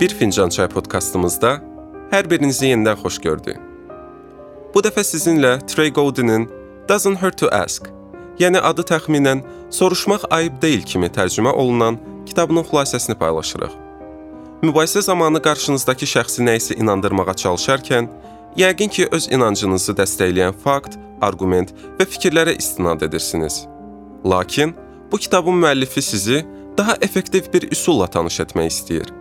Bir Fincan Çay podkastımızda hər birinizi yenidən xoş gördük. Bu dəfə sizinlə Trey Goldinin Doesn't Hurt to Ask, yəni adı təxminən soruşmaq ayıb deyil kimi tərcümə olunan kitabının xülasəsini paylaşırıq. Mübahisə zamanı qarşınızdakı şəxsi nəyisə inandırmağa çalışarkən, yəqin ki, öz inancınızı dəstəkləyən fakt, arqument və fikirlərə istinad edirsiniz. Lakin bu kitabın müəllifi sizi daha effektiv bir üsulla tanış etmək istəyir.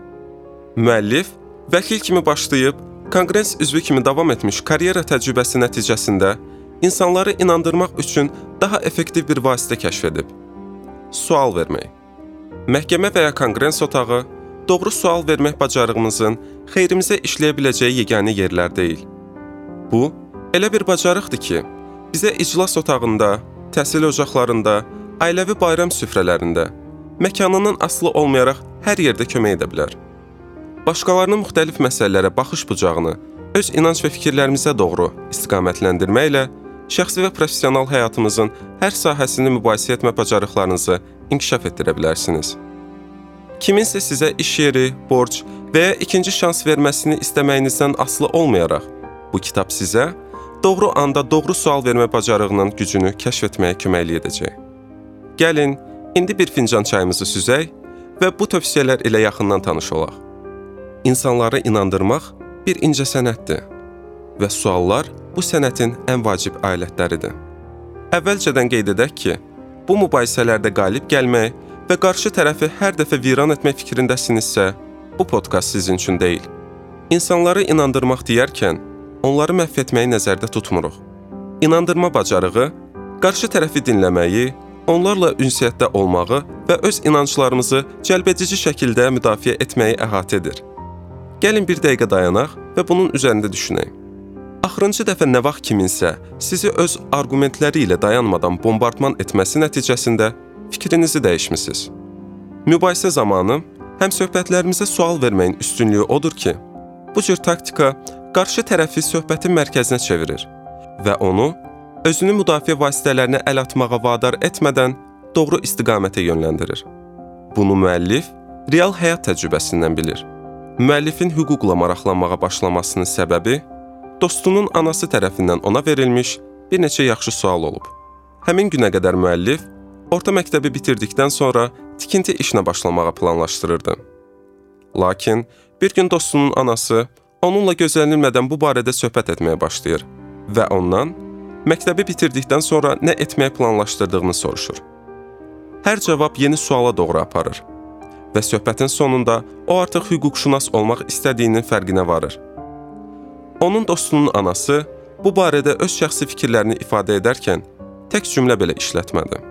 Müəllif vəkil kimi başlayıb, konqres üzvü kimi davam etmiş karyera təcrübəsi nəticəsində insanları inandırmaq üçün daha effektiv bir vasitə kəşf edib. Sual vermək. Məhkəmə və ya konqres otağı doğru sual vermək bacarığımızın xeyrimizə işləyə biləcəyi yeganə yerlər deyil. Bu elə bir bacarıqdır ki, bizə iclas otağında, təhsil ocaqlarında, ailəvi bayram süfrələrində, məkanından asılı olmayaraq hər yerdə kömək edə bilər. Başqalarının müxtəlif məsələlərə baxış bucağını öz inanc və fikirlərimizə doğru istiqamətləndirməklə şəxsi və professional həyatımızın hər sahəsini mübahisə etmə bacarıqlarınızı inkişaf etdirə bilərsiniz. Kiminsə sizə iş yeri, borc və ya ikinci şans verməsini istəməyinizdən asılı olmayaraq, bu kitab sizə doğru anda doğru sual vermə bacarığının gücünü kəşf etməyə köməklik edəcək. Gəlin, indi bir fincan çayımızı süzək və bu tövsiyələr ilə yaxından tanış olaq. İnsanları inandırmaq bir incə sənətdir və suallar bu sənətin ən vacib alətləridir. Əvvəlcədən qeyd edək ki, bu mübahisələrdə qalib gəlmək və qarşı tərəfi hər dəfə viran etmək fikrindəsinizsə, bu podkast sizin üçün deyil. İnsanları inandırmaq deyərkən, onları məhv etməyi nəzərdə tutmuruq. İnandırma bacarığı qarşı tərəfi dinləməyi, onlarla ünsiyyətdə olmağı və öz inanclarımızı cəlbedici şəkildə müdafiə etməyi əhatə edir. Gəlin bir dəqiqə dayanaq və bunun üzərində düşünək. Axırıncı dəfə nə vaxt kiminsə sizi öz arqumentləri ilə dayanmadan bombardman etməsi nəticəsində fikrinizi dəyişmisiniz. Mübahisə zamanı həm söhbətlərimizə sual verməyin üstünlüyü odur ki, bu cür taktika qarşı tərəfi söhbətin mərkəzinə çevirir və onu özünü müdafiə vasitələrinə əl atmağa vadar etmədən doğru istiqamətə yönləndirir. Bunu müəllif real həyat təcrübəsindən bilir. Müəllifin hüquqla maraqlanmağa başlamasının səbəbi dostunun anası tərəfindən ona verilmiş bir neçə yaxşı sual olub. Həmin günə qədər müəllif orta məktəbi bitirdikdən sonra tikinti işinə başlamağı planlaşdırırdı. Lakin bir gün dostunun anası onunla gözlənilmədən bu barədə söhbət etməyə başlayır və ondan məktəbi bitirdikdən sonra nə etməyi planlaşdırdığını soruşur. Hər cavab yeni suala doğru aparır və söhbətin sonunda o artıq hüquqşünas olmaq istədiyinin fərqinə varır. Onun dostunun anası bu barədə öz şəxsi fikirlərini ifadə edərkən tək cümlə belə işlətmədi.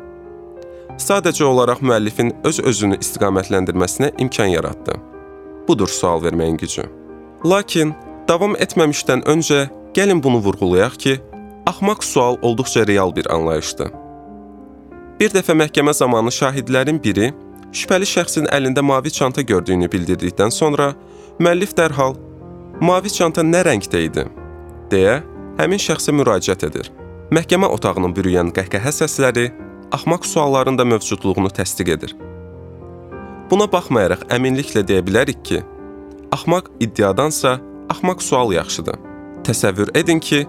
Sadəcə olaraq müəllifin öz-özünü istiqamətləndirməsinə imkan yaratdı. Budur sual verməyin gücü. Lakin davam etməmişdən öncə gəlin bunu vurğulayaq ki, axmaq sual olduqca real bir anlayışdır. Bir dəfə məhkəmə zamanı şahidlərin biri şübhəli şəxsin əlində mavi çanta gördüyünü bildirdikdən sonra müəllif dərhal "Mavi çanta nə rəngdə idi?" deyə həmin şəxsə müraciət edir. Məhkəmə otağının bürüyən qəhqəhə səsləri axmaq sualların da mövcudluğunu təsdiq edir. Buna baxmayaraq əminliklə deyə bilərik ki, Axmaq iddiadansa axmaq sual yaxşıdır. Təsəvvür edin ki,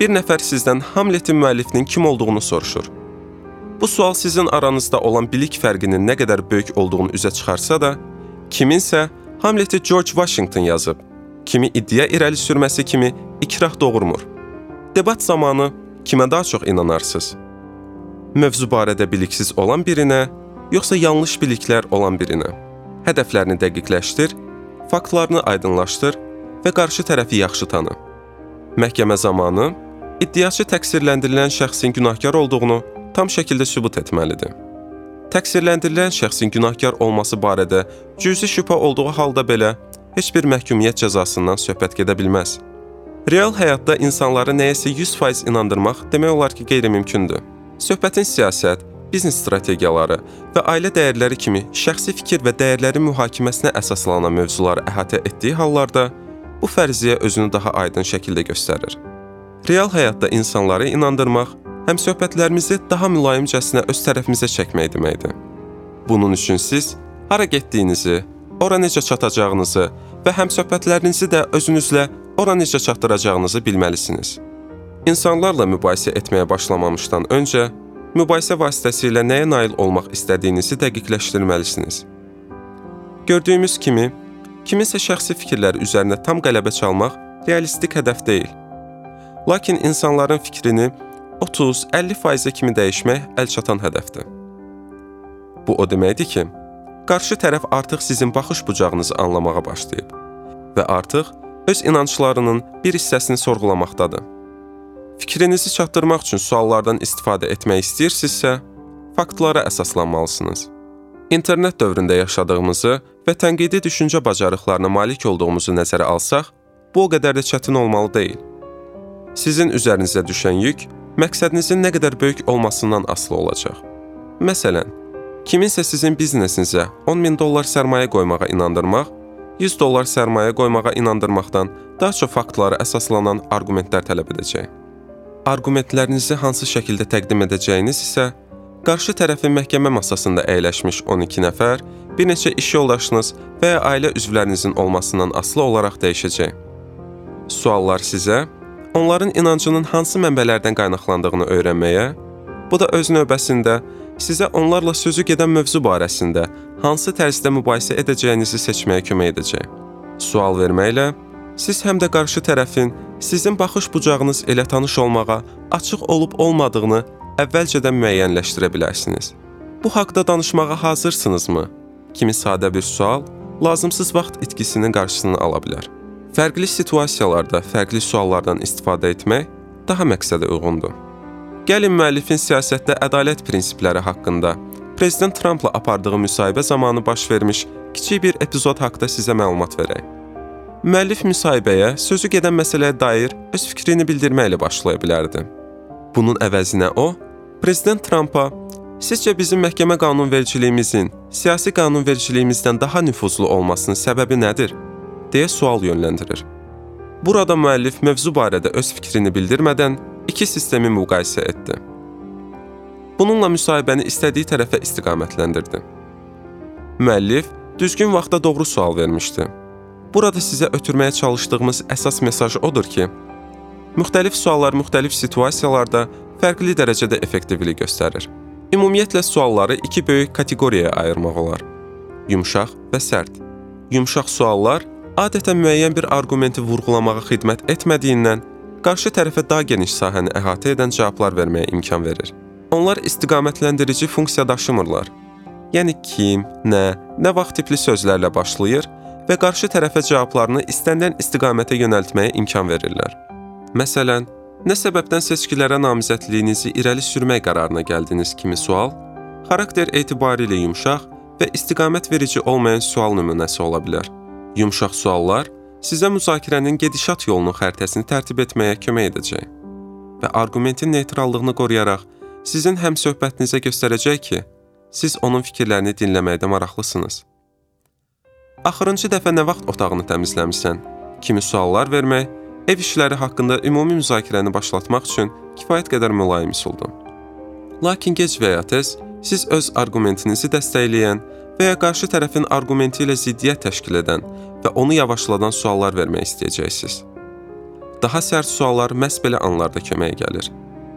bir nəfər sizdən Hamletin müəllifinin kim olduğunu soruşur. Bu sual sizin aranızda olan bilik fərqinin nə qədər böyük olduğunu üzə çıxarsa da, kiminsə Hamleti George Washington yazıb, kimi iddia irəli sürməsi kimi ikrah doğurmur. Debat zamanı kimə daha çox inanarsınız? Mövzu barədə biliksiz olan birinə, yoxsa yanlış biliklər olan birinə? Hədəflərini dəqiqləşdir faktlarını aydınlaşdır və qarşı tərəfi yaxşı tanı. Məhkəmə zamanı iddiaçı təqsirləndirilən şəxsin günahkar olduğunu tam şəkildə sübut etməlidir. Təqsirləndirilən şəxsin günahkar olması barədə cüzi şübhə olduğu halda belə heç bir məhkumiyyət cəzasından söhbət gedə bilməz. Real həyatda insanları nəyəsə 100% inandırmaq demək olar ki, qeyri-mümkündür. Söhbətin siyasət, biznes strategiyaları və ailə dəyərləri kimi şəxsi fikir və dəyərlərin mühakiməsinə əsaslanan mövzuları əhatə etdiyi hallarda bu fərziyyə özünü daha aydın şəkildə göstərir. Real həyatda insanları inandırmaq həm söhbətlərimizi daha mülayimcəsinə öz tərəfimizə çəkmək deməkdir. Bunun üçün siz hara getdiyinizi, ora necə çatacağınızı və həmsöhbətlərinizi də özünüzlə ora necə çatdıracağınızı bilməlisiniz. İnsanlarla mübahisə etməyə başlamamışdan öncə mübahisə vasitəsilə nəyə nail olmaq istədiyinizi dəqiqləşdirməlisiniz. Gördüyümüz kimi, kiminsə şəxsi fikirləri üzərinə tam qələbə çalmaq realistik hədəf deyil. Lakin insanların fikrini 30-50%-ə kimi dəyişmək əlçatan hədəfdir. Bu o deməkdir ki, qarşı tərəf artıq sizin baxış bucağınızı anlamağa başlayıb və artıq öz inanclarının bir hissəsini sorğulamaqdadır. Fikrinizi çatdırmaq üçün suallardan istifadə etmək istəyirsinizsə, faktlara əsaslanmalısınız. İnternet dövründə yaşadığımızı və tənqidi düşüncə bacarıqlarına malik olduğumuzu nəzərə alsaq, bu o qədər də çətin olmalı deyil. Sizin üzərinizə düşən yük məqsədinizin nə qədər böyük olmasından asılı olacaq. Məsələn, kiminsə sizin biznesinizə 10 min dollar sərmayə qoymağa inandırmaq, 100 dollar sərmayə qoymağa inandırmaqdan daha çox faktlara əsaslanan arqumentlər tələb edəcək. Arqumentlərinizi hansı şəkildə təqdim edəcəyiniz isə qarşı tərəfin məhkəmə masasında əyləşmiş 12 nəfər, bir neçə iş yoldaşınız və ya ailə üzvlərinizin olmasından asılı olaraq dəyişəcək. Suallar sizə onların inancının hansı mənbələrdən qaynaqlandığını öyrənməyə, bu da öz növbəsində sizə onlarla sözü gedən mövzu barəsində hansı tərzdə mübahisə edəcəyinizi seçməyə kömək edəcək. Sual verməklə siz həm də qarşı tərəfin sizin baxış bucağınız ilə tanış olmağa açıq olub-olmadığını əvvəlcədən müəyyənləşdirə bilərsiniz. Bu haqqda danışmağa hazırsınızmı? Kimi sadə bir sual lazımsız vaxt itkisinin qarşısını ala bilər. Fərqli situasiyalarda fərqli suallardan istifadə etmək daha məqsədə uyğundur. Gəlin müəllifin siyasətdə ədalət prinsipləri haqqında prezident Trampla apardığı müsahibə zamanı baş vermiş kiçik bir epizod haqqında sizə məlumat verək. Müəllif müsahibəyə sözü gedən məsələyə dair öz fikrini bildirməklə başlaya bilərdi. Bunun əvəzinə o, prezident Trampa Sizcə bizim məhkəmə qanunvericiliyimizin siyasi qanunvericiliyimizdən daha nüfuzlu olmasının səbəbi nədir? Deyə sual yönləndirir. Burada müəllif mövzu barədə öz fikrini bildirmədən iki sistemi müqayisə etdi. Bununla müsahibəni istədiyi tərəfə istiqamətləndirdi. Müəllif düzgün vaxtda doğru sual vermişdi. Burada sizə ötürməyə çalışdığımız əsas mesaj odur ki, müxtəlif suallar müxtəlif situasiyalarda fərqli dərəcədə effektivlik göstərir. Ümumiyyətlə sualları iki böyük kateqoriyaya ayırmaq olar: yumşaq və sərt. Yumşaq suallar adətən müəyyən bir arqumenti vurğulamağa xidmət etmədiyindən qarşı tərəfə daha geniş sahəni əhatə edən cavablar verməyə imkan verir. Onlar istiqamətləndirici funksiya daşımırlar. Yəni kim, nə, nə vaxt tipli sözlərlə başlayır və qarşı tərəfə cavablarını istənilən istiqamətə yönəltməyə imkan verirlər. Məsələn, nə səbəbdən seçkilərə namizədliyinizi irəli sürmək qərarına gəldiniz kimi sual xarakter etibarilə yumşaq və istiqamət verici olmayan sual nümunəsi ola bilər. Yumşaq suallar sizə müzakirənin gedişat yolunun xəritəsini tərtib etməyə kömək edəcək və arqumentin neytrallığını qoruyaraq sizin həm söhbətinizə göstərəcək ki, siz onun fikirlərini dinləməkdə maraqlısınız. Axırıncı dəfə nə vaxt otağını təmizləmisən? Kimi suallar vermək ev işləri haqqında ümumi müzakirəni başlatmaq üçün kifayət qədər mülayim üsuldur. Lakin gec və ya tez siz öz arqumentinizi dəstəkləyən və ya qarşı tərəfin arqumenti ilə ziddiyyət təşkil edən və onu yavaşladan suallar vermək istəyəcəksiniz. Daha sərt suallar məhz belə anlarda köməyə gəlir.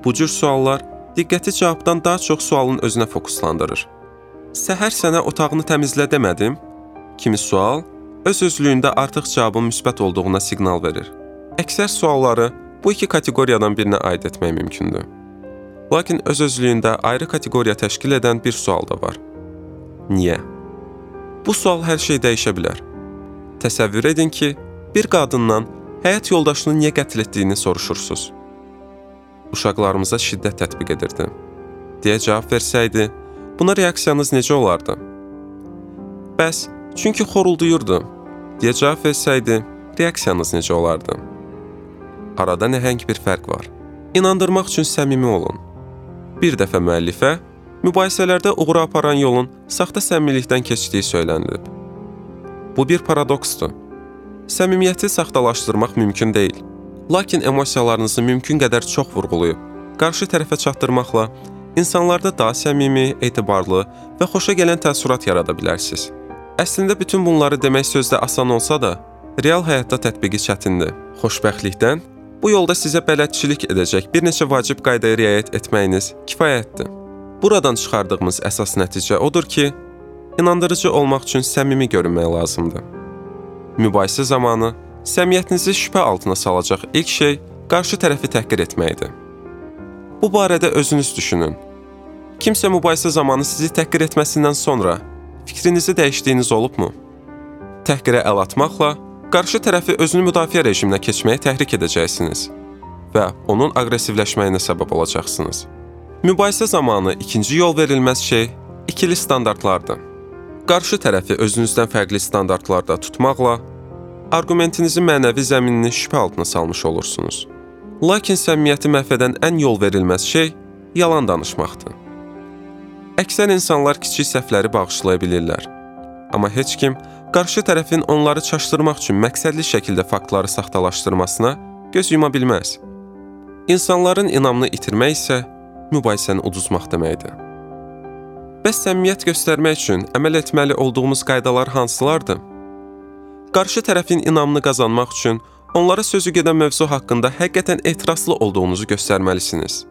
Bu cür suallar diqqəti cavabdan daha çox sualın özünə fokuslandırır. Səhər sənə otağını təmizlə demədim? Kimi sual öz-özlüyündə artıq cavabın müsbət olduğuna siqnal verir. Əksər sualları bu iki kateqoriyadan birinə aid etmək mümkündür. Lakin öz-özlüyündə ayrı kateqoriya təşkil edən bir sual da var. Niyə? Bu sual hər şey dəyişə bilər. Təsəvvür edin ki, bir qadından həyat yoldaşını niyə qətl etdiyini soruşursunuz. Uşaqlarımıza şiddət tətbiq edirdi. deyə cavab versəydi, buna reaksiyanız necə olardı? Bəs, çünki xorulduyurdu, deyə cavab versəydi, reaksiyanız necə olardı? Arada nəhəng bir fərq var. İnandırmaq üçün səmimi olun. Bir dəfə müəllifə mübahisələrdə uğura aparan yolun saxta səmimilikdən keçdiyi söylənilib. Bu bir paradoksdur. Səmimiyyəti saxtalaşdırmaq mümkün deyil. Lakin emosiyalarınızı mümkün qədər çox vurğulayıb, qarşı tərəfə çatdırmaqla insanlarda daha səmimi, etibarlı və xoşa gələn təəssürat yarada bilərsiniz. Əslində bütün bunları demək sözdə asan olsa da, real həyatda tətbiqi çətindir. Xoşbəxtlikdən bu yolda sizə bələdçilik edəcək bir neçə vacib qaydaya riayət etməyiniz kifayətdir. Buradan çıxardığımız əsas nəticə odur ki, inandırıcı olmaq üçün səmimi görünmək lazımdır. Mübahisə zamanı səmiyyətinizi şübhə altına salacaq ilk şey qarşı tərəfi təhqir etməkdir. Bu barədə özünüz düşünün. Kimsə mübahisə zamanı sizi təhqir etməsindən sonra fikrinizi dəyişdiyiniz olubmu? Təhqirə əl atmaqla qarşı tərəfi özünü müdafiə rejiminə keçməyə təhrik edəcəksiniz və onun aqressivləşməyinə səbəb olacaqsınız. Mübahisə zamanı ikinci yol verilməz şey ikili standartlardır. Qarşı tərəfi özünüzdən fərqli standartlarda tutmaqla arqumentinizin mənəvi zəminini şübhə altına salmış olursunuz. Lakin səmimiyyəti məhv edən ən yol verilməz şey yalan danışmaqdır. Əksər insanlar kiçik səhvləri bağışlaya bilirlər. Amma heç kim qarşı tərəfin onları çaşdırmaq üçün məqsədli şəkildə faktları saxtalaşdırmasına göz yuma bilməz. İnsanların inamını itirmək isə mübahisəni uduzmaq deməkdir. Bəs səmimiyyət göstərmək üçün əməl etməli olduğumuz qaydalar hansılardır? Qarşı tərəfin inamını qazanmaq üçün onlara sözü gedən mövzu haqqında həqiqətən etirazlı olduğunuzu göstərməlisiniz.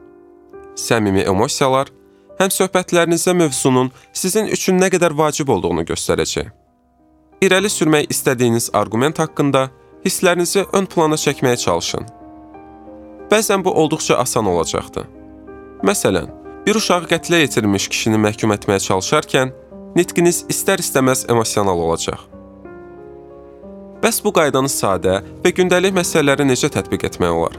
Səmimi emosiyalar həm söhbətlərinizdə mövzunun sizin üçün nə qədər vacib olduğunu göstərəcək. İrəli sürmək istədiyiniz arqument haqqında hisslərinizi ön plana çəkməyə çalışın. Bəzən bu olduqca asan olacaqdır. Məsələn, bir uşağı qətlə yetirmiş kişini məhkum etməyə çalışarkən nitqiniz istər-istəməz emosional olacaq. Bəs bu qaydanı sadə və gündəlik məsələlərə necə tətbiq etmək olar?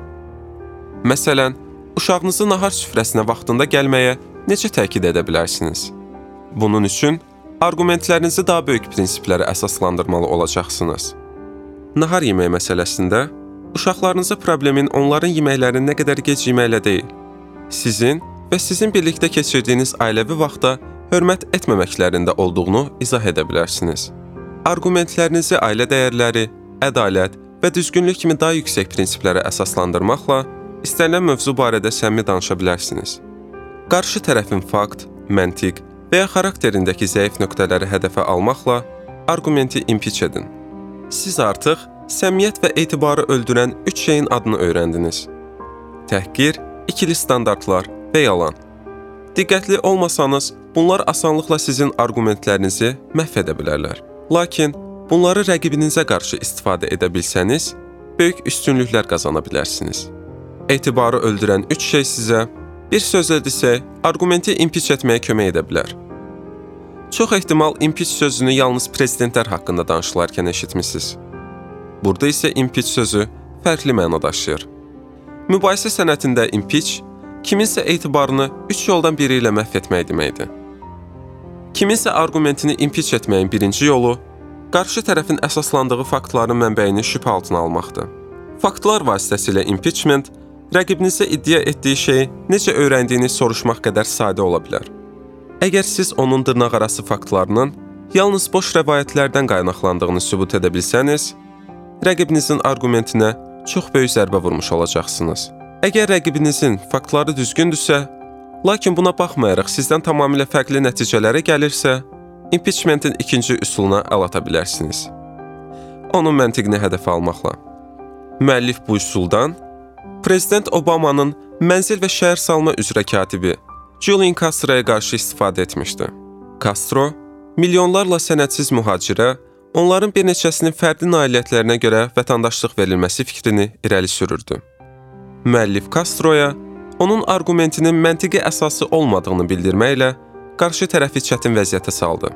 Məsələn, uşağınızı nahar süfrəsinə vaxtında gəlməyə necə təkid edə bilərsiniz? Bunun üçün arqumentlərinizi daha böyük prinsiplərə əsaslandırmalı olacaqsınız. Nahar yeməyi məsələsində uşaqlarınıza problemin onların yeməklərini nə qədər gec yeməklə deyil, sizin və sizin birlikdə keçirdiyiniz ailəvi vaxtda hörmət etməməklərində olduğunu izah edə bilərsiniz. Arqumentlərinizi ailə dəyərləri, ədalət və düzgünlük kimi daha yüksək prinsiplərə əsaslandırmaqla istənilən mövzu barədə səmimi danışa bilərsiniz. Qarşı tərəfin fakt, məntiq və ya xarakterindəki zəif nöqtələri hədəfə almaqla arqumenti impiç edin. Siz artıq səmiyyət və etibarı öldürən üç şeyin adını öyrəndiniz. Təhqir, ikili standartlar və yalan. Diqqətli olmasanız, bunlar asanlıqla sizin arqumentlərinizi məhv edə bilərlər. Lakin bunları rəqibinizə qarşı istifadə edə bilsəniz, böyük üstünlüklər qazana bilərsiniz. Etibarı öldürən üç şey sizə, bir sözlə desək, arqumenti impiç etməyə kömək edə bilər. Çox ehtimal impiç sözünü yalnız prezidentlər haqqında danışılarkən eşitmisiniz. Burada isə impiç sözü fərqli məna daşıyır. Mübahisə sənətində impeach kiminsə etibarını üç yoldan biri ilə məhv etmək deməkdir. Kiminsə arqumentini impeach etməyin birinci yolu qarşı tərəfin əsaslandığı faktların mənbəyini şübhə altına almaqdır. Faktlar vasitəsilə impeachment rəqibinizə iddia etdiyi şeyi necə öyrəndiyini soruşmaq qədər sadə ola bilər. Əgər siz onun dırnaqarası faktlarının yalnız boş rəvayətlərdən qaynaqlandığını sübut edə bilsəniz, rəqibinizin arqumentinə çox böyük zərbə vurmuş olacaqsınız. Əgər rəqibinizin faktları düzgündürsə, lakin buna baxmayaraq sizdən tamamilə fərqli nəticələrə gəlirsə, impeachmentin ikinci üsuluna əl ata bilərsiniz. Onun məntiqini hədəfə almaqla. Müəllif bu üsuldan Prezident Obamanın mənzil və şəhər salma üzrə katibi Julian Castroya qarşı istifadə etmişdi. Castro milyonlarla sənədsiz mühacirə onların bir neçəsinin fərdi nailiyyətlərinə görə vətəndaşlıq verilməsi fikrini irəli sürürdü. Müəllif Castroya onun arqumentinin məntiqi əsası olmadığını bildirməklə qarşı tərəfi çətin vəziyyətə saldı.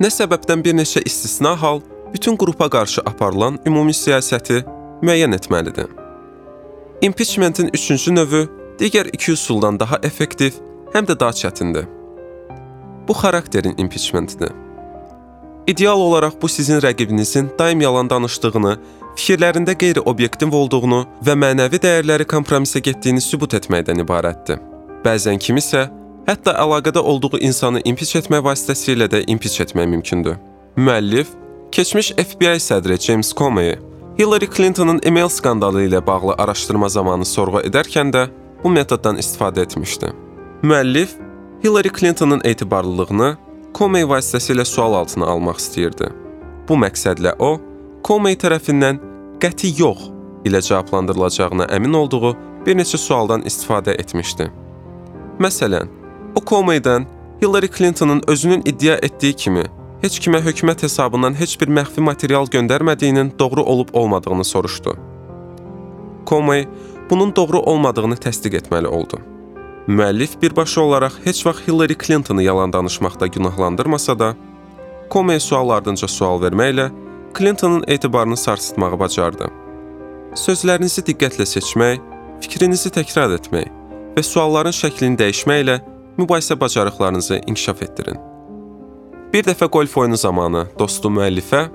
Nə səbəbdən bir neçə istisna hal bütün qrupa qarşı aparılan ümumi siyasəti müəyyən etməlidir. Impeachmentin üçüncü növü digər iki üsuldan daha effektiv, həm də daha çətindir. Bu xarakterin impeachmentidir. İdeal olaraq bu sizin rəqibinizin daim yalan danışdığını, fikirlərində qeyri-obyektiv olduğunu və mənəvi dəyərləri kompromisə getdiyini sübut etməkdən ibarətdir. Bəzən kimisə hətta əlaqədə olduğu insanı impiç etmək vasitəsilə də impiç etmək mümkündür. Müəllif keçmiş FBI sədri James Comey Hillary Clinton'ın email skandalı ilə bağlı araşdırma zamanı sorğu edərkən də bu metoddan istifadə etmişdi. Müəllif Hillary Clinton'ın etibarlılığını Comey vasitəsilə sual altına almaq istəyirdi. Bu məqsədlə o, Comey tərəfindən qəti yox ilə cavablandırılacağına əmin olduğu bir neçə sualdan istifadə etmişdi. Məsələn, o Comeydən Hillary Clintonın özünün iddia etdiyi kimi heç kimə hökumət hesabından heç bir məxfi material göndərmədiyinin doğru olub-olmadığını soruşdu. Comey bunun doğru olmadığını təsdiq etməli oldu. Müəllif birbaşa olaraq heç vaxt Hillary Clintonu yalan danışmaqda günahlandırmasa da, Comey sual ardınca sual verməklə Clintonun etibarını sarsıtmağı bacardı. Sözlərinizi diqqətlə seçmək, fikrinizi təkrar etmək və sualların şəklini dəyişməklə mübahisə bacarıqlarınızı inkişaf etdirin. Bir dəfə qolf oyunu zamanı dostu müəllifə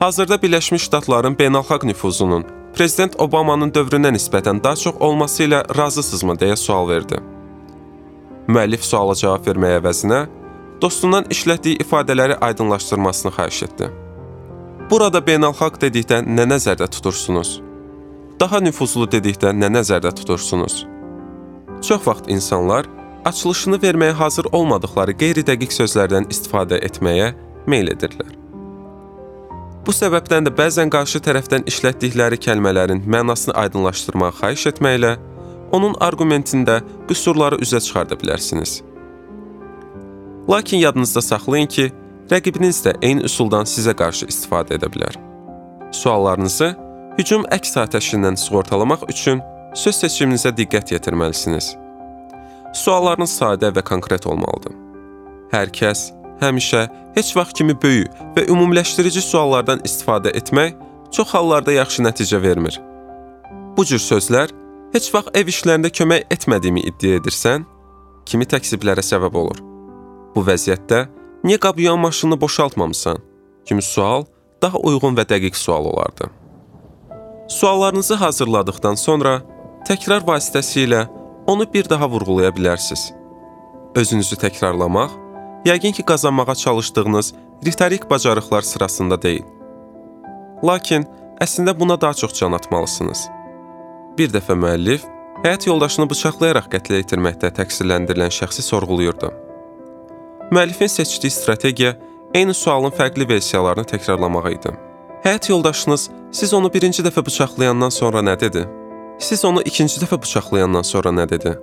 Hazırda Birləşmiş Ştatların beynəlxalq nüfuzunun prezident Obamanın dövrünə nisbətən daha çox olması ilə razısınızmı deyə sual verdi. Müəllif suala cavab verməyə əvəzinə dostundan işlətdiyi ifadələri aydınlaşdırmasını xahiş etdi. Burada beynəlxalq dedikdə nə nəzərdə tutursunuz? Daha nüfuzlu dedikdə nə nəzərdə tutursunuz? Çox vaxt insanlar açılışını verməyə hazır olmadıkları qeyri-dəqiq sözlərdən istifadə etməyə meyl edirlər. Bu səbəbdən də bəzən qarşı tərəfdən işlətdikləri kəlmələrin mənasını aydınlaşdırmağı xahiş etməklə onun arqumentində qüsurları üzə çıxarda bilərsiniz. Lakin yadınızda saxlayın ki, rəqibiniz də eyni üsuldan sizə qarşı istifadə edə bilər. Suallarınızı hücum əks atəşindən sığortalamaq üçün söz seçiminizə diqqət yetirməlisiniz. Suallarınız sadə və konkret olmalıdır. Hər kəs həmişə heç vaxt kimi böyük və ümumiləşdirici suallardan istifadə etmək çox hallarda yaxşı nəticə vermir. Bu cür sözlər heç vaxt ev işlərində kömək etmədiyimi iddia edirsən, kimi təksiblərə səbəb olur. Bu vəziyyətdə niyə qab yuyan maşınını boşaltmamısan? kimi sual daha uyğun və dəqiq sual olardı. Suallarınızı hazırladıkdan sonra təkrar vasitəsilə onu bir daha vurğulaya bilərsiniz. Özünüzü təkrarlamaq, yəqin ki, qazanmağa çalışdığınız ritorik bacarıqlar sırasında deyil. Lakin əslində buna daha çox can atmalısınız. Bir dəfə müəllif həyat yoldaşını bıçaqlayaraq qətlə yetirməkdə təqsirləndirilən şəxsi sorğuluyurdu. Müəllifin seçdiyi strategiya eyni sualın fərqli versiyalarını təkrarlamaq idi. Həyat yoldaşınız siz onu birinci dəfə bıçaqlayandan sonra nə dedi? Siz onu ikinci dəfə bıçaqlayandan sonra nə dedi?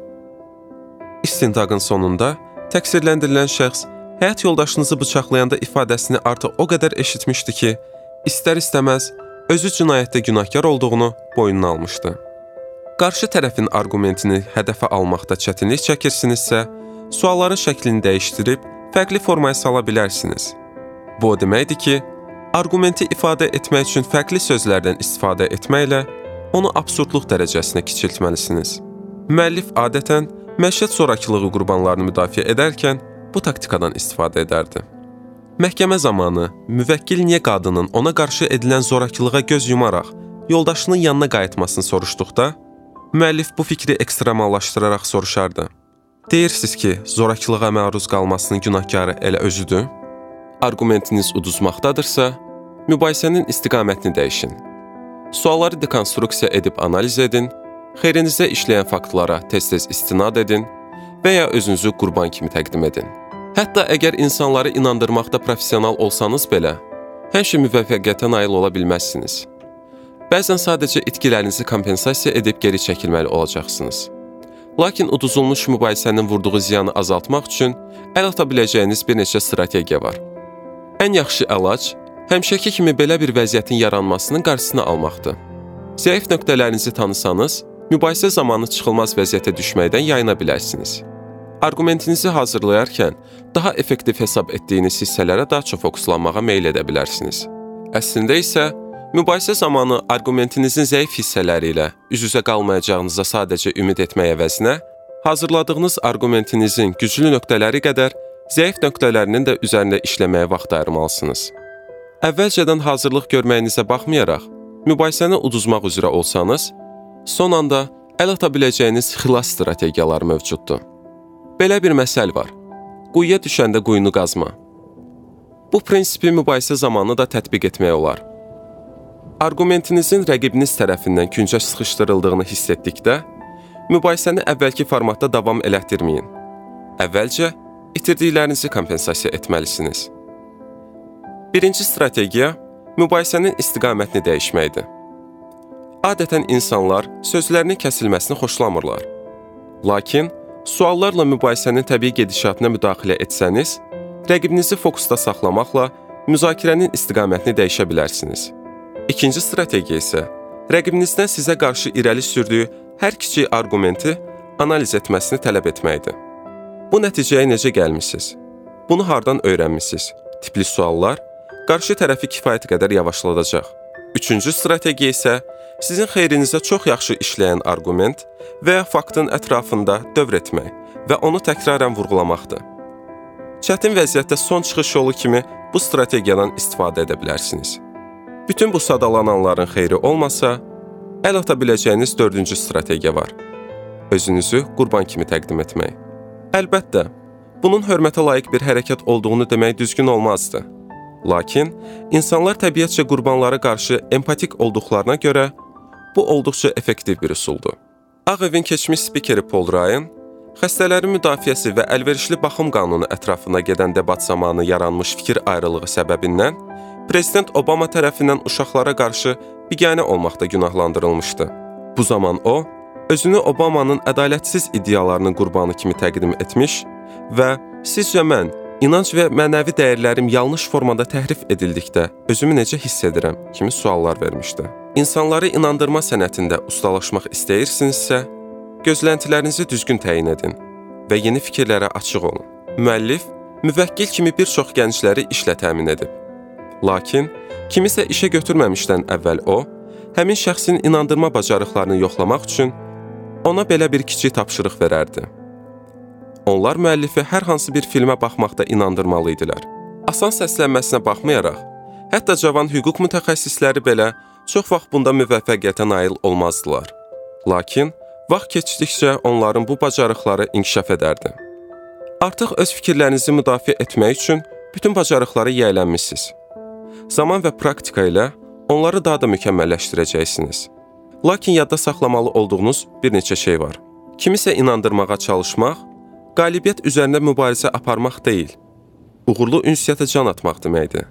İstintaqın sonunda təqsirləndirilən şəxs həyat yoldaşınızı bıçaqlayanda ifadəsini artıq o qədər eşitmişdi ki, istər-istəməz özü cinayətdə günahkar olduğunu boynuna almışdı. Qarşı tərəfin arqumentini hədəfə almaqda çətinlik çəkirsinizsə, sualların şəklini dəyişdirib fərqli formaya sala bilərsiniz. Bu o deməkdir ki, arqumenti ifadə etmək üçün fərqli sözlərdən istifadə etməklə onu absurdluq dərəcəsinə kiçiltməlisiniz. Müəllif adətən məişət zorakılığı qurbanlarını müdafiə edərkən bu taktikadan istifadə edərdi. Məhkəmə zamanı müvəkkil niyə qadının ona qarşı edilən zorakılığa göz yumaraq yoldaşının yanına qayıtmasını soruşduqda, müəllif bu fikri ekstremallaşdıraraq soruşardı. Deyirsiz ki, zorakılığa məruz qalmasının günahkarı elə özüdür? Arqumentiniz uduzmaqdadırsa, mübahisənin istiqamətini dəyişin. Sualları dekonstruksiya edib analiz edin, xeyrinizə işləyən faktlara tez-tez istinad edin və ya özünüzü qurban kimi təqdim edin. Hətta əgər insanları inandırmaqda professional olsanız belə, həmişə müvəffəqiyyətə nail ola bilməzsiniz. Bəzən sadəcə itkilərinizi kompensasiya edib geri çəkilməli olacaqsınız. Lakin uduzulmuş mübahisənin vurduğu ziyanı azaltmaq üçün əl ata biləcəyiniz bir neçə strategiya var. Ən yaxşı əlac həmişəki kimi belə bir vəziyyətin yaranmasının qarşısını almaqdır. Zəif nöqtələrinizi tanısanız, mübahisə zamanı çıxılmaz vəziyyətə düşməkdən yayına bilərsiniz. Arqumentinizi hazırlayarkən daha effektiv hesab etdiyiniz hissələrə daha çox fokuslanmağa meyl edə bilərsiniz. Əslində isə mübahisə zamanı arqumentinizin zəif hissələri ilə üz-üzə qalmayacağınıza sadəcə ümid etmək əvəzinə, hazırladığınız arqumentinizin güclü nöqtələri qədər zəif nöqtələrinin də üzərində işləməyə vaxt ayırmalısınız. Əvvəlcədən hazırlıq görməyinizə baxmayaraq, mübahisəni uduzmaq üzrə olsanız, son anda əl ata biləcəyiniz xilas strategiyaları mövcuddur. Belə bir məsəl var. Quyuya düşəndə quyunu qazma. Bu prinsipi mübahisə zamanı da tətbiq etmək olar. Arqumentinizin rəqibiniz tərəfindən küncə sıxışdırıldığını hiss etdikdə, mübahisəni əvvəlki formatda davam elətdirməyin. Əvvəlcə itirdiklərinizi kompensasiya etməlisiniz. Birinci strategiya mübahisənin istiqamətini dəyişməkdir. Adətən insanlar sözlərinin kəsilməsini xoşlamırlar. Lakin suallarla mübahisənin təbii gedişatına müdaxilə etsəniz, rəqibinizi fokusda saxlamaqla müzakirənin istiqamətini dəyişə bilərsiniz. İkinci strategiya isə rəqibinizdən sizə qarşı irəli sürdüyü hər kiçik arqumenti analiz etməsini tələb etməkdir. Bu nəticəyə necə gəlmisiniz? Bunu hardan öyrənmisiniz? Tipli suallar qarşı tərəfi kifayət qədər yavaşladacaq. Üçüncü strategiya isə sizin xeyrinizə çox yaxşı işləyən arqument və ya faktın ətrafında dövr etmək və onu təkrarən vurğulamaqdır. Çətin vəziyyətdə son çıxış yolu kimi bu strategiyadan istifadə edə bilərsiniz. Bütün bu sadalananların xeyri olmasa, əl ata biləcəyiniz dördüncü strategiya var. Özünüzü qurban kimi təqdim etmək. Əlbəttə, bunun hörmətə layiq bir hərəkət olduğunu demək düzgün olmazdı. Lakin insanlar təbiətcə qurbanlara qarşı empatik olduqlarına görə bu olduqca effektiv bir üsuldur. Ağ Evin keçmiş spikeri Paul Ryan xəstələrin müdafiəsi və əlverişli baxım qanunu ətrafında gedən debat zamanı yaranmış fikir ayrılığı səbəbindən prezident Obama tərəfindən uşaqlara qarşı biganə olmaqda günahlandırılmışdı. Bu zaman o, özünü Obamanın ədalətsiz iddialarının qurbanı kimi təqdim etmiş və "Sizcə mən inanc və mənəvi dəyərlərim yanlış formada təhrif edildikdə özümü necə hiss edirəm?" kimi suallar vermişdi. İnsanları inandırma sənətində ustalaşmaq istəyirsinizsə, gözləntilərinizi düzgün təyin edin və yeni fikirlərə açıq olun. Müəllif müvəkkil kimi bir çox gəncləri işlə təmin edib. Lakin kimisə işə götürməmişdən əvvəl o, həmin şəxsin inandırma bacarıqlarını yoxlamaq üçün ona belə bir kiçik tapşırıq verərdi. Onlar müəllifi hər hansı bir filmə baxmaqda inandırmalı idilər. Asan səslənməsinə baxmayaraq, hətta cavan hüquq mütəxəssisləri belə çox vaxt bunda müvəffəqiyyətə nail olmazdılar. Lakin vaxt keçdikcə onların bu bacarıqları inkişaf edərdi. Artıq öz fikirlərinizi müdafiə etmək üçün bütün bacarıqları yiyələnmisiniz zaman və praktika ilə onları daha da mükəmməlləşdirəcəksiniz. Lakin yadda saxlamalı olduğunuz bir neçə şey var. Kimisə inandırmağa çalışmaq, qalibiyyət üzərində mübarizə aparmaq deyil, uğurlu ünsiyyətə can atmaq deməkdir.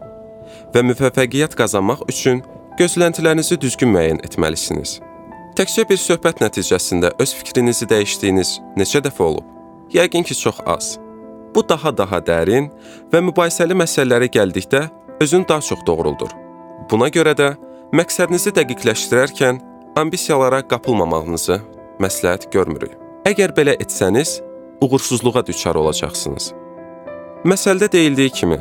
Və müvəffəqiyyət qazanmaq üçün gözləntilərinizi düzgün müəyyən etməlisiniz. Təkcə bir söhbət nəticəsində öz fikrinizi dəyişdiyiniz neçə dəfə olub? Yəqin ki, çox az. Bu daha-daha dərin və mübahisəli məsələlərə gəldikdə özün daha çox doğruldur. Buna görə də məqsədinizi dəqiqləşdirərkən ambisiyalara qapılmamağınızı məsləhət görmürük. Əgər belə etsəniz, uğursuzluğa düçar olacaqsınız. Məsəldə deyildiyi kimi,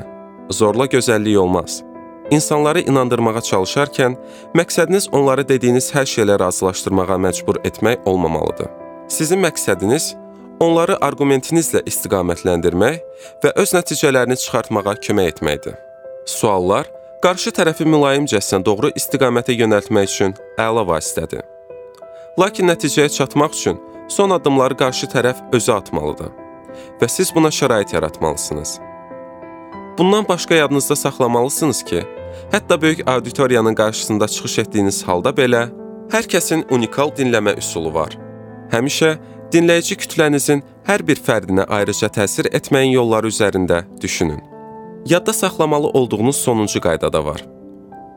zorla gözəllik olmaz. İnsanları inandırmağa çalışarkən məqsədiniz onları dediyiniz hər şeylə razılaşdırmağa məcbur etmək olmamalıdır. Sizin məqsədiniz onları arqumentinizlə istiqamətləndirmək və öz nəticələrini çıxartmağa kömək etməkdir. Suallar qarşı tərəfi mülayimcəsinə doğru istiqamətə yönəltmək üçün əla vasitədir. Lakin nəticəyə çatmaq üçün son addımları qarşı tərəf özü atmalıdır və siz buna şərait yaratmalısınız. Bundan başqa yadınızda saxlamalısınız ki, hətta böyük auditoriyanın qarşısında çıxış etdiyiniz halda belə hər kəsin unikal dinləmə üsulu var. Həmişə dinləyici kütlənizin hər bir fərdinə ayrıca təsir etməyin yolları üzərində düşünün. Yadda saxlamalı olduğunuz sonuncu qayda da var.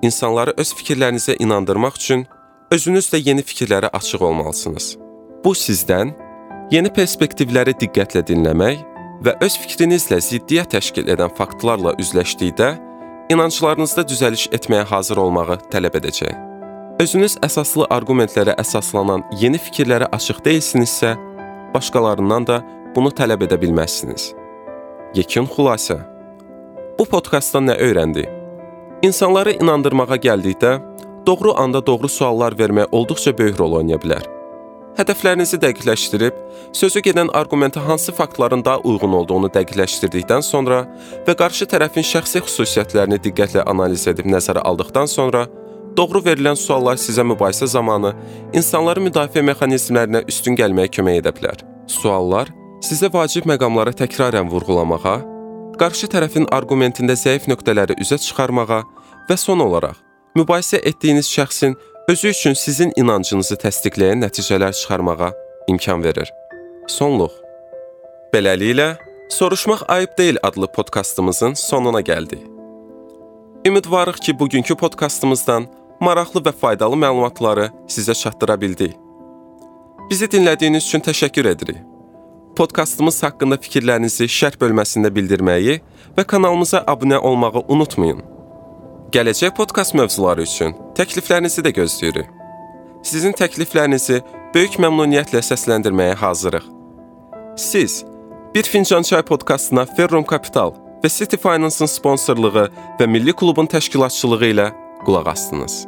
İnsanları öz fikirlərinizə inandırmaq üçün özünüz də yeni fikirlərə açıq olmalısınız. Bu sizdən yeni perspektivləri diqqətlə dinləmək və öz fikrinizlə ziddiyyət təşkil edən faktlarla üzləşdikdə inanclarınızda düzəliş etməyə hazır olmağı tələb edəcək. Özünüz əsaslı arqumentlərə əsaslanan yeni fikirlərə açıq deyilsinizsə, başqalarından da bunu tələb edə bilməzsiniz. Yekun xülasə Bu podkastdan nə öyrəndik? İnsanları inandırmağa gəldikdə, doğru anda doğru suallar vermək olduqca böyük rol oynaya bilər. Hədəflərinizi dəqiqləşdirib, sözü gedən arqumenta hansı faktların daha uyğun olduğunu dəqiqləşdirdikdən sonra və qarşı tərəfin şəxsi xüsusiyyətlərini diqqətlə analiz edib nəzərə aldıqdan sonra, doğru verilən suallar sizə mübahisə zamanı insanları müdafiə mexanizmlərinə üstün gəlməyə kömək edə bilər. Suallar sizə vacib məqamları təkrarən vurğulamağa, qarşı tərəfin arqumentində zəif nöqtələri üzə çıxarmağa və son olaraq mübahisə etdiyiniz şəxsin özü üçün sizin inancınızı təsdiqləyən nəticələr çıxarmağa imkan verir. Sonluq. Beləliklə, Soruşmaq ayıb deyil adlı podkastımızın sonuna gəldik. Ümidvarıq ki, bugünkü podkastımızdan maraqlı və faydalı məlumatları sizə çatdıra bildik. Bizi dinlədiyiniz üçün təşəkkür edirik. Podkastımız haqqında fikirlərinizi şərh bölməsində bildirməyi və kanalımıza abunə olmağı unutmayın. Gələcək podkast mövzuları üçün təkliflərinizi də gözləyirik. Sizin təkliflərinizi böyük məmnuniyyətlə səsləndirməyə hazırıq. Siz Bir Fincan Çay podkastına Ferrum Capital və City Finance-ın sponsorluğu və Milli Klubun təşkilatçılığı ilə qulaq astınız.